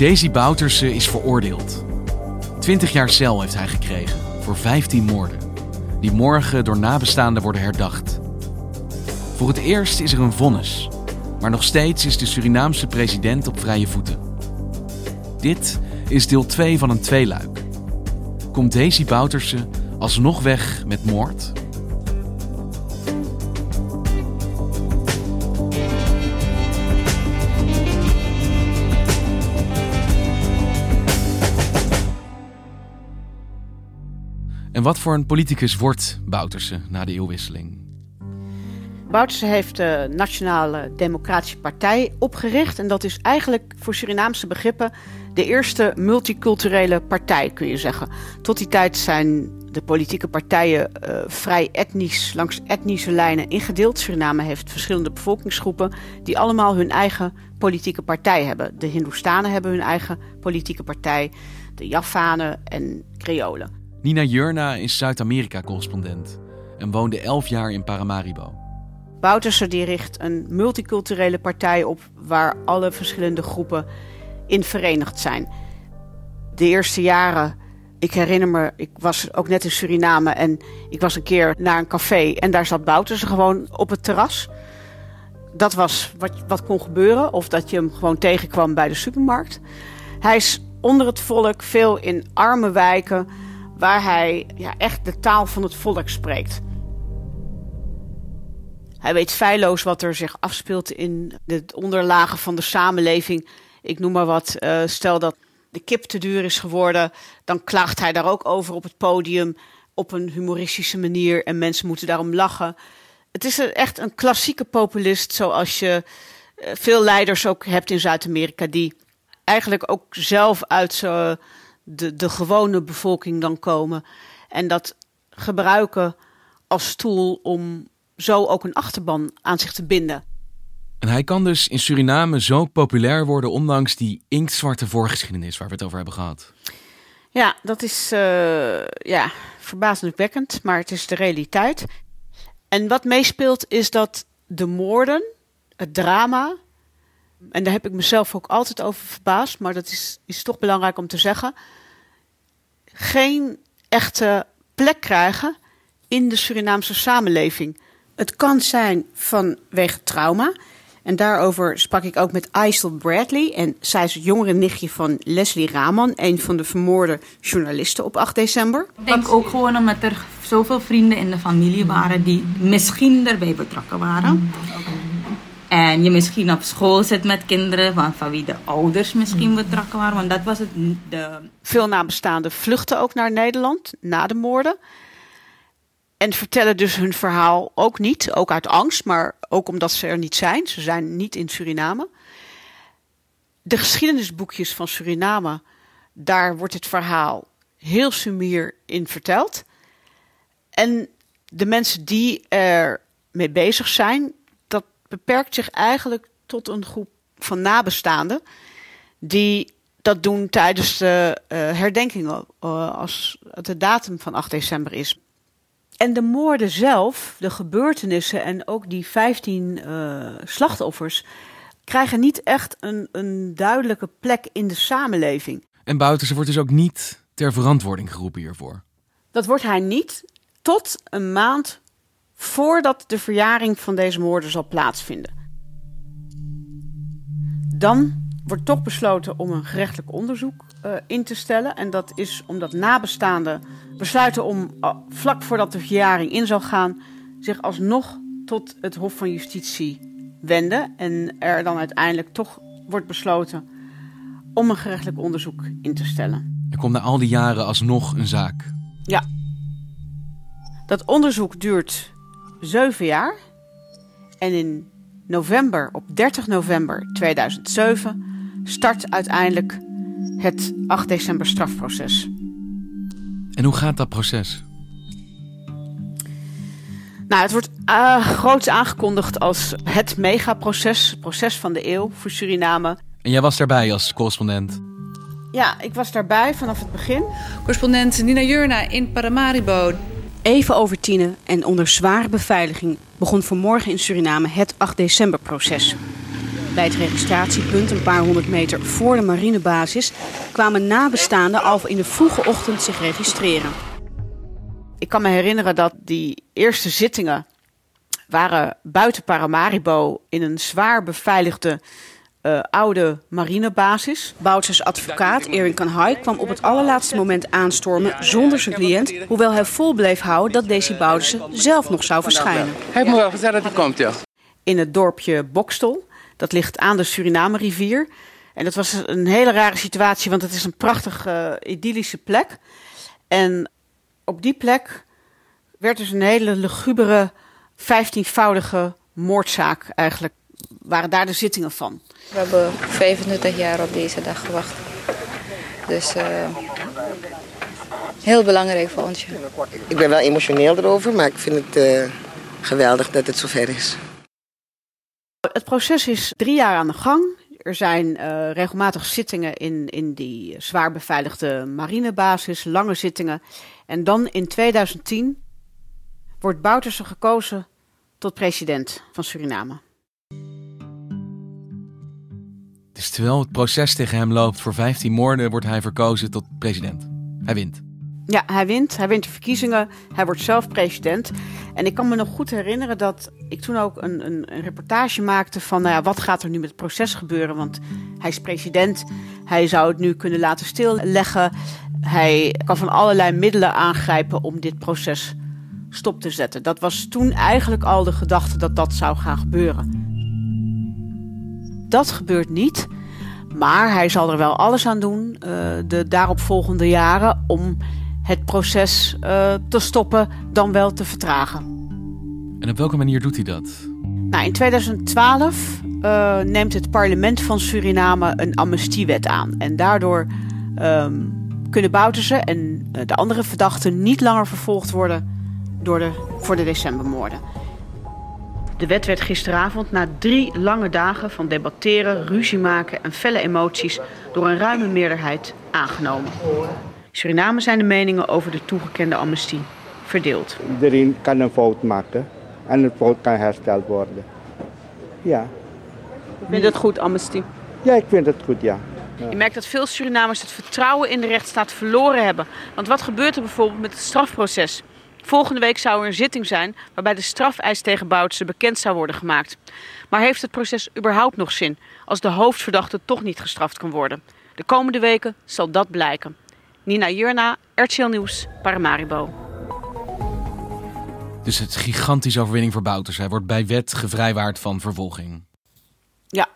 Daisy Bouterse is veroordeeld. 20 jaar cel heeft hij gekregen voor 15 moorden, die morgen door nabestaanden worden herdacht. Voor het eerst is er een vonnis, maar nog steeds is de Surinaamse president op vrije voeten. Dit is deel 2 van een tweeluik. Komt Daisy Bouterse alsnog weg met moord? En wat voor een politicus wordt Bouterse na de eeuwwisseling? Bouterse heeft de Nationale Democratische Partij opgericht. En dat is eigenlijk voor Surinaamse begrippen de eerste multiculturele partij, kun je zeggen. Tot die tijd zijn de politieke partijen uh, vrij etnisch, langs etnische lijnen ingedeeld. Suriname heeft verschillende bevolkingsgroepen die allemaal hun eigen politieke partij hebben. De Hindoestanen hebben hun eigen politieke partij, de Javanen en Creolen. Nina Jurna is Zuid-Amerika-correspondent en woonde elf jaar in Paramaribo. Bouterse die richt een multiculturele partij op waar alle verschillende groepen in verenigd zijn. De eerste jaren, ik herinner me, ik was ook net in Suriname en ik was een keer naar een café en daar zat Bouterse gewoon op het terras. Dat was wat, wat kon gebeuren, of dat je hem gewoon tegenkwam bij de supermarkt. Hij is onder het volk, veel in arme wijken waar hij ja, echt de taal van het volk spreekt. Hij weet feilloos wat er zich afspeelt in de onderlagen van de samenleving. Ik noem maar wat. Uh, stel dat de kip te duur is geworden, dan klaagt hij daar ook over op het podium op een humoristische manier en mensen moeten daarom lachen. Het is echt een klassieke populist, zoals je uh, veel leiders ook hebt in Zuid-Amerika, die eigenlijk ook zelf uit zijn de, de gewone bevolking dan komen. En dat gebruiken als tool om zo ook een achterban aan zich te binden. En hij kan dus in Suriname zo populair worden, ondanks die inktzwarte voorgeschiedenis waar we het over hebben gehad. Ja, dat is uh, ja, verbazendwekkend, maar het is de realiteit. En wat meespeelt is dat de moorden, het drama, en daar heb ik mezelf ook altijd over verbaasd, maar dat is, is toch belangrijk om te zeggen, geen echte plek krijgen in de Surinaamse samenleving. Het kan zijn vanwege trauma. En daarover sprak ik ook met Aisel Bradley. En zij is het jongere nichtje van Leslie Raman, een van de vermoorde journalisten op 8 december. Ik denk ook gewoon omdat er zoveel vrienden in de familie waren die misschien erbij betrokken waren. En je misschien op school zit met kinderen van, van wie de ouders misschien betrokken waren. Want dat was het. De... Veel nabestaanden vluchten ook naar Nederland na de moorden. En vertellen dus hun verhaal ook niet, ook uit angst, maar ook omdat ze er niet zijn. Ze zijn niet in Suriname. De geschiedenisboekjes van Suriname, daar wordt het verhaal heel sumier in verteld. En de mensen die er mee bezig zijn, beperkt zich eigenlijk tot een groep van nabestaanden die dat doen tijdens de uh, herdenkingen uh, als het de datum van 8 december is. En de moorden zelf, de gebeurtenissen en ook die 15 uh, eh, slachtoffers krijgen niet echt een, een duidelijke plek in de samenleving. En Bouterse wordt dus ook niet ter verantwoording geroepen hiervoor? Dat wordt hij niet tot een maand voordat de verjaring van deze moorden zal plaatsvinden. Dan wordt toch besloten om een gerechtelijk onderzoek uh, in te stellen. En dat is omdat nabestaanden besluiten om uh, vlak voordat de verjaring in zal gaan, zich alsnog tot het Hof van Justitie wenden. En er dan uiteindelijk toch wordt besloten om een gerechtelijk onderzoek in te stellen. Er komt na al die jaren alsnog een zaak. Ja. Dat onderzoek duurt zeven jaar. En in november, op 30 november 2007, start uiteindelijk het 8 december strafproces. En hoe gaat dat proces? Nou, het wordt uh, groots aangekondigd als het megaproces, het proces van de eeuw voor Suriname. En jij was daarbij als correspondent? Ja, ik was daarbij vanaf het begin. Correspondent Nina Jurna in Paramaribo. Even over tienen en onder zware beveiliging begon vanmorgen in Suriname het 8 december proces. Bij het registratiepunt, een paar honderd meter voor de marinebasis, kwamen nabestaanden al in de vroege ochtend zich registreren. Ik kan me herinneren dat die eerste zittingen waren buiten Paramaribo in een zwaar beveiligde uh, oude marinebasis. Bouters advocaat Erin Kanhai kwam op het allerlaatste moment aanstormen zonder zijn cliënt, hoewel hij vol bleef houden dat Desi Boutersen zelf nog zou verschijnen. Hij heeft me wel gezegd dat hij komt, ja. In het dorpje Bokstel, dat ligt aan de Suriname-rivier. En dat was een hele rare situatie, want het is een prachtige, uh, idyllische plek. En op die plek werd dus een hele lugubere, vijftienvoudige moordzaak eigenlijk. Waren daar de zittingen van. We hebben 25 jaar op deze dag gewacht. Dus uh, heel belangrijk voor ons. Ik ben wel emotioneel erover, maar ik vind het uh, geweldig dat het zover is. Het proces is drie jaar aan de gang. Er zijn uh, regelmatig zittingen in, in die zwaar beveiligde marinebasis, lange zittingen. En dan in 2010 wordt Bouterse gekozen tot president van Suriname. Terwijl het proces tegen hem loopt voor 15 moorden, wordt hij verkozen tot president. Hij wint. Ja, hij wint. Hij wint de verkiezingen. Hij wordt zelf president. En ik kan me nog goed herinneren dat ik toen ook een, een, een reportage maakte van nou ja, wat gaat er nu met het proces gebeuren. Want hij is president. Hij zou het nu kunnen laten stilleggen. Hij kan van allerlei middelen aangrijpen om dit proces stop te zetten. Dat was toen eigenlijk al de gedachte dat dat zou gaan gebeuren. Dat gebeurt niet. Maar hij zal er wel alles aan doen uh, de daaropvolgende jaren om het proces uh, te stoppen, dan wel te vertragen. En op welke manier doet hij dat? Nou, in 2012 uh, neemt het parlement van Suriname een amnestiewet aan. En daardoor um, kunnen Bouterse en de andere verdachten niet langer vervolgd worden door de, voor de decembermoorden. De wet werd gisteravond na drie lange dagen van debatteren, ruzie maken en felle emoties door een ruime meerderheid aangenomen. Suriname zijn de meningen over de toegekende amnestie verdeeld. Iedereen kan een fout maken en een fout kan hersteld worden. Ja. Vind je dat goed, amnestie? Ja, ik vind het goed, ja. Je merkt dat veel Surinamers het vertrouwen in de rechtsstaat verloren hebben. Want wat gebeurt er bijvoorbeeld met het strafproces? Volgende week zou er een zitting zijn waarbij de strafeis tegen Boutsen bekend zou worden gemaakt. Maar heeft het proces überhaupt nog zin als de hoofdverdachte toch niet gestraft kan worden? De komende weken zal dat blijken. Nina Jurna, RTL Nieuws, Paramaribo. Dus het gigantische overwinning voor Bouters. Hij wordt bij wet gevrijwaard van vervolging. Ja,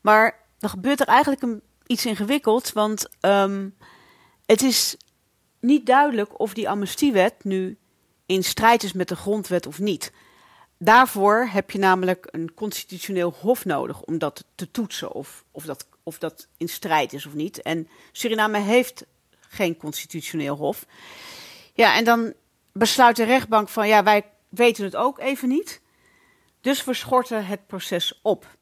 maar dan gebeurt er eigenlijk een, iets ingewikkeld. Want um, het is niet duidelijk of die amnestiewet nu in strijd is met de grondwet of niet. Daarvoor heb je namelijk een constitutioneel hof nodig om dat te toetsen of, of, dat, of dat in strijd is of niet. En Suriname heeft geen constitutioneel hof. Ja, en dan besluit de rechtbank van ja, wij weten het ook even niet. Dus we schorten het proces op.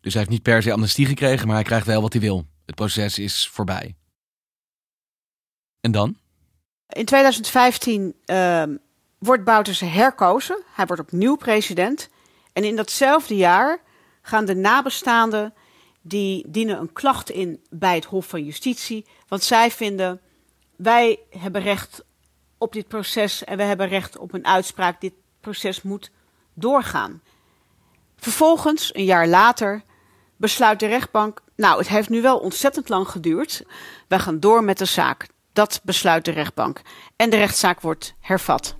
Dus hij heeft niet per se amnestie gekregen, maar hij krijgt wel wat hij wil. Het proces is voorbij. En dan? In 2015 uh, wordt Bouterse herkozen. Hij wordt opnieuw president. En in datzelfde jaar gaan de nabestaanden die dienen een klacht in bij het Hof van Justitie. Want zij vinden, wij hebben recht op dit proces en we hebben recht op een uitspraak. Dit proces moet doorgaan. Vervolgens, een jaar later, besluit de rechtbank: Nou, het heeft nu wel ontzettend lang geduurd. We gaan door met de zaak. Dat besluit de rechtbank. En de rechtszaak wordt hervat.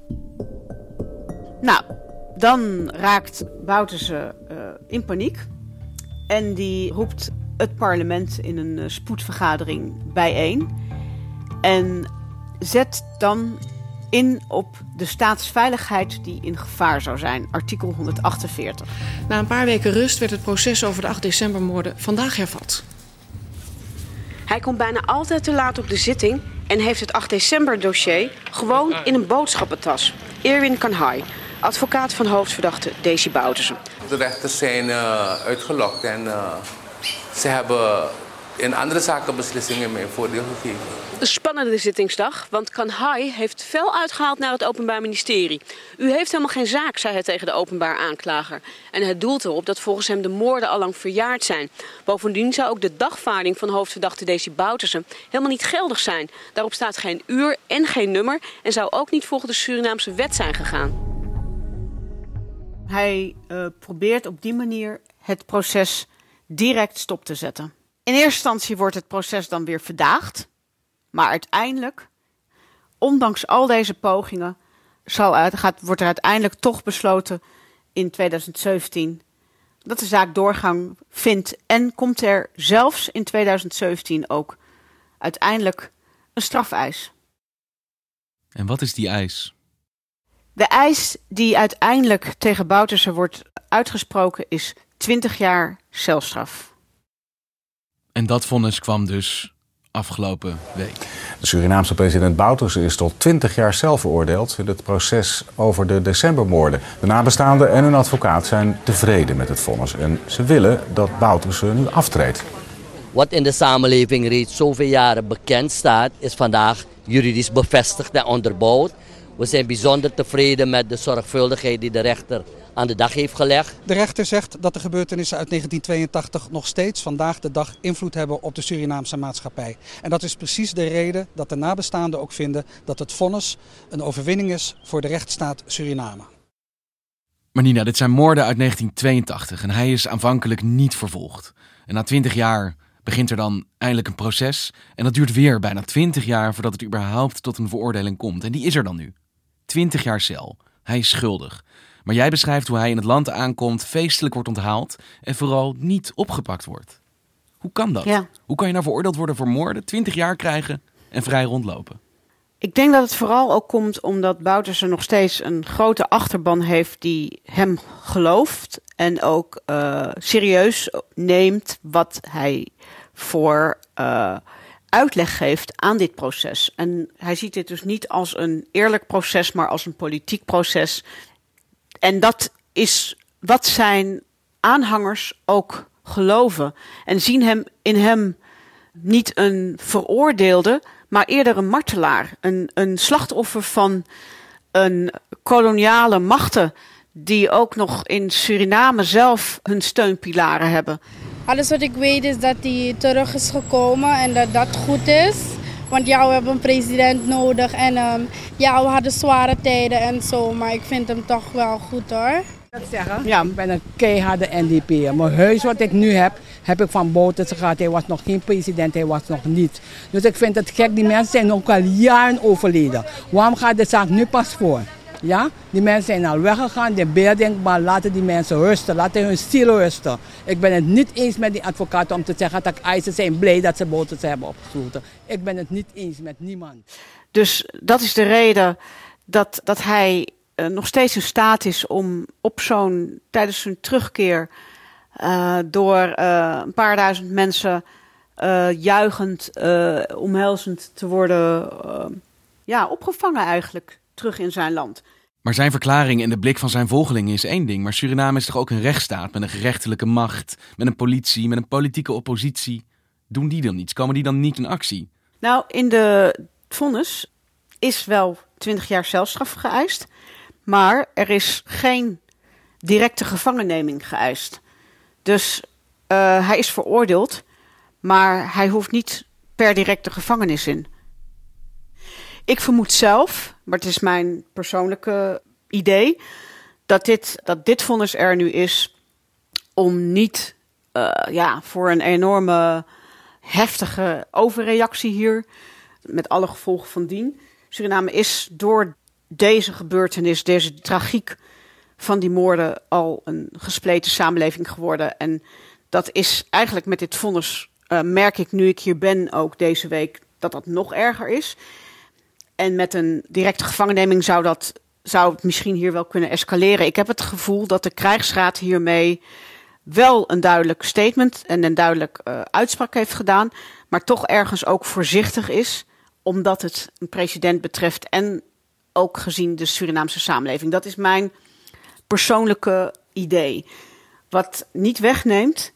Nou, dan raakt Bouterse uh, in paniek. En die roept het parlement in een uh, spoedvergadering bijeen. En zet dan in op de staatsveiligheid die in gevaar zou zijn, artikel 148. Na een paar weken rust werd het proces over de 8 decembermoorden vandaag hervat. Hij komt bijna altijd te laat op de zitting en heeft het 8 december dossier gewoon in een boodschappentas. Erwin Kanhai, advocaat van hoofdverdachte Daisy Boutersen. De rechters zijn uh, uitgelokt en uh, ze hebben in andere zaken beslissingen mee voordeel gegeven. Een spannende zittingsdag, want Kanhai heeft fel uitgehaald naar het Openbaar Ministerie. U heeft helemaal geen zaak, zei hij tegen de openbaar aanklager. En het doelt erop dat volgens hem de moorden allang verjaard zijn. Bovendien zou ook de dagvaarding van hoofdverdachte Desi Boutersen helemaal niet geldig zijn. Daarop staat geen uur en geen nummer en zou ook niet volgens de Surinaamse wet zijn gegaan. Hij uh, probeert op die manier het proces direct stop te zetten. In eerste instantie wordt het proces dan weer verdaagd. Maar uiteindelijk, ondanks al deze pogingen, zal uit, gaat, wordt er uiteindelijk toch besloten in 2017 dat de zaak doorgang vindt. En komt er zelfs in 2017 ook uiteindelijk een strafeis. En wat is die eis? De eis die uiteindelijk tegen Bouterse wordt uitgesproken is 20 jaar celstraf. En dat vonnis kwam dus afgelopen week. De Surinaamse president Bouterse is tot 20 jaar cel veroordeeld in het proces over de decembermoorden. De nabestaanden en hun advocaat zijn tevreden met het vonnis en ze willen dat Bouterse nu aftreedt. Wat in de samenleving reeds zoveel jaren bekend staat, is vandaag juridisch bevestigd en onderbouwd. We zijn bijzonder tevreden met de zorgvuldigheid die de rechter aan de dag heeft gelegd. De rechter zegt dat de gebeurtenissen uit 1982 nog steeds vandaag de dag invloed hebben op de Surinaamse maatschappij. En dat is precies de reden dat de nabestaanden ook vinden dat het vonnis een overwinning is voor de rechtsstaat Suriname. Maar Nina, dit zijn moorden uit 1982 en hij is aanvankelijk niet vervolgd. En na 20 jaar begint er dan eindelijk een proces. En dat duurt weer bijna 20 jaar voordat het überhaupt tot een veroordeling komt. En die is er dan nu. 20 jaar cel. Hij is schuldig. Maar jij beschrijft hoe hij in het land aankomt, feestelijk wordt onthaald en vooral niet opgepakt wordt. Hoe kan dat? Hoe kan je nou veroordeeld worden voor moorden, 20 jaar krijgen en vrij rondlopen? Ik denk dat het vooral ook komt omdat Bouterse nog steeds een grote achterban heeft die hem gelooft en ook uh, serieus neemt wat hij voor uh, uitleg geeft aan dit proces. En hij ziet dit dus niet als een eerlijk proces, maar als een politiek proces. En dat is wat zijn aanhangers ook geloven. En zien hem in hem niet een veroordeelde, maar eerder een martelaar. Een, een slachtoffer van een koloniale machten die ook nog in Suriname zelf hun steunpilaren hebben. Alles wat ik weet is dat hij terug is gekomen en dat dat goed is. Want ja, we hebben een president nodig en um, ja, we hadden zware tijden en zo. Maar ik vind hem toch wel goed hoor. Dat zeggen? Ja, ik ben een keiharde NDP. Mijn huis wat ik nu heb, heb ik van Bouterse gehad. Hij was nog geen president, hij was nog niet. Dus ik vind het gek, die mensen zijn ook al jaren overleden. Waarom gaat de zaak nu pas voor? Ja, die mensen zijn al weggegaan. De beer denkt, maar laten die mensen rusten. Laten hun ziel rusten. Ik ben het niet eens met die advocaten om te zeggen dat eisen zijn blij dat ze Bouterse hebben opgesloten. Ik ben het niet eens met niemand. Dus dat is de reden dat, dat hij uh, nog steeds in staat is om op zo'n, tijdens zijn terugkeer, uh, door uh, een paar duizend mensen juichend, omhelzend te worden ja, opgevangen eigenlijk terug in zijn land. Maar zijn verklaring in de blik van zijn volgelingen is één ding. Maar Suriname is toch ook een rechtsstaat met een gerechtelijke macht, met een politie, met een politieke oppositie. Doen die dan niets? Komen die dan niet in actie? Nou, in de vonnis is wel 20 jaar celstraf geëist. Maar er is geen directe gevangenneming geëist. Dus uh, hij is veroordeeld, maar hij hoeft niet per direct de gevangenis in. Ik vermoed zelf, maar het is mijn persoonlijke idee, dat dit, dat dit vonnis er nu is om niet uh, ja, voor een enorme heftige overreactie hier, met alle gevolgen van dien. Suriname is door deze gebeurtenis, deze tragiek van die moorden, al een gespleten samenleving geworden. En dat is eigenlijk met dit vonnis, uh, merk ik nu ik hier ben, ook deze week, dat dat nog erger is. En met een directe gevangenneming zou dat zou het misschien hier wel kunnen escaleren. Ik heb het gevoel dat de krijgsraad hiermee wel een duidelijk statement en een duidelijk uh, uitspraak heeft gedaan, maar toch ergens ook voorzichtig is, omdat het een president betreft en ook gezien de Surinaamse samenleving. Dat is mijn persoonlijke idee. Wat niet wegneemt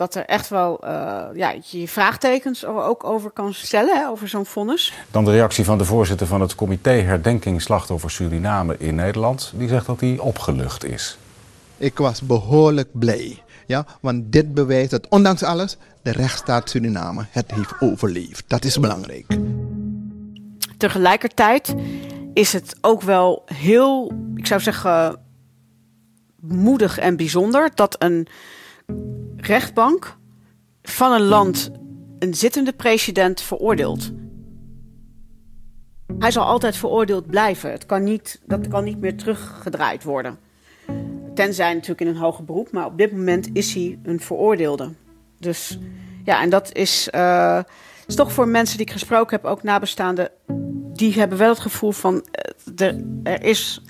dat er echt wel uh, ja, je vraagtekens ook over kan stellen, hè, over zo'n vonnis. Dan de reactie van de voorzitter van het comité Herdenking Slachtoffer Suriname in Nederland. Die zegt dat hij opgelucht is. Ik was behoorlijk blij. Ja, want dit bewijst dat ondanks alles de rechtsstaat Suriname het heeft overleefd. Dat is belangrijk. Tegelijkertijd is het ook wel heel, ik zou zeggen, moedig en bijzonder dat een rechtbank van een land een zittende president veroordeelt. Hij zal altijd veroordeeld blijven. Het kan niet, dat kan niet meer teruggedraaid worden. Tenzij natuurlijk in een hoger beroep, maar op dit moment is hij een veroordeelde. Dus ja, en dat is, uh, is toch voor mensen die ik gesproken heb, ook nabestaanden, die hebben wel het gevoel van uh, er is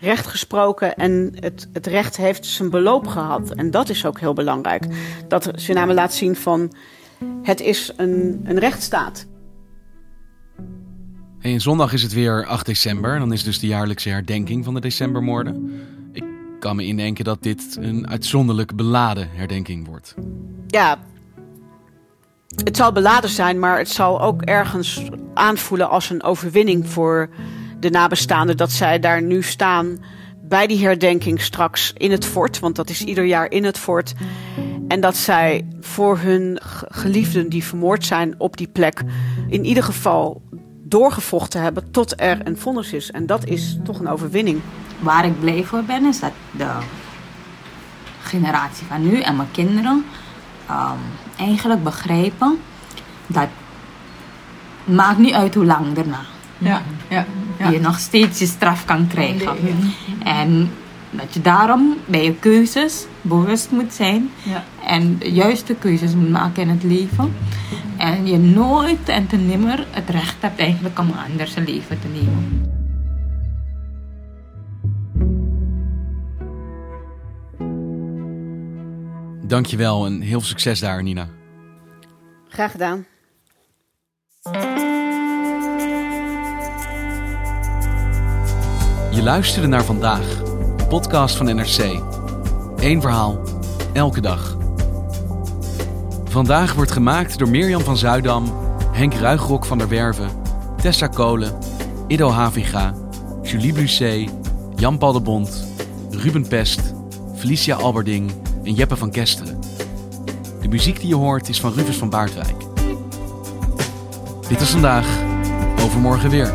recht gesproken en het, het recht heeft zijn beloop gehad. En dat is ook heel belangrijk. Dat Suriname laat zien van het is een, een rechtsstaat. En zondag is het weer 8 december. En dan is dus de jaarlijkse herdenking van de decembermoorden. Ik kan me indenken dat dit een uitzonderlijk beladen herdenking wordt. Ja, het zal beladen zijn, maar het zal ook ergens aanvoelen als een overwinning voor de nabestaanden dat zij daar nu staan bij die herdenking straks in het fort, want dat is ieder jaar in het fort. En dat zij voor hun geliefden die vermoord zijn op die plek in ieder geval doorgevochten hebben tot er een vonnis is. En dat is toch een overwinning. Waar ik blij voor ben, is dat de generatie van nu en mijn kinderen um, eigenlijk begrijpen dat maakt niet uit hoe lang daarna ja, ja, ja. je nog steeds je straf kan krijgen. En dat je daarom bij je keuzes bewust moet zijn ja. en de juiste keuzes moet maken in het leven. En je nooit en te nimmer het recht hebt eigenlijk om anders een leven te nemen. Dankjewel en heel veel succes daar, Nina. Graag gedaan. Luisterde naar vandaag, podcast van NRC. Eén verhaal, elke dag. Vandaag wordt gemaakt door Mirjam van Zuidam, Henk Ruigrok van der Werven, Tessa Kolen, Ido Haviga, Julie Blusset, Jan Paul de Ruben Pest, Felicia Alberding en Jeppe van Kesteren. De muziek die je hoort is van Rufus van Baardwijk. Dit is vandaag, overmorgen weer.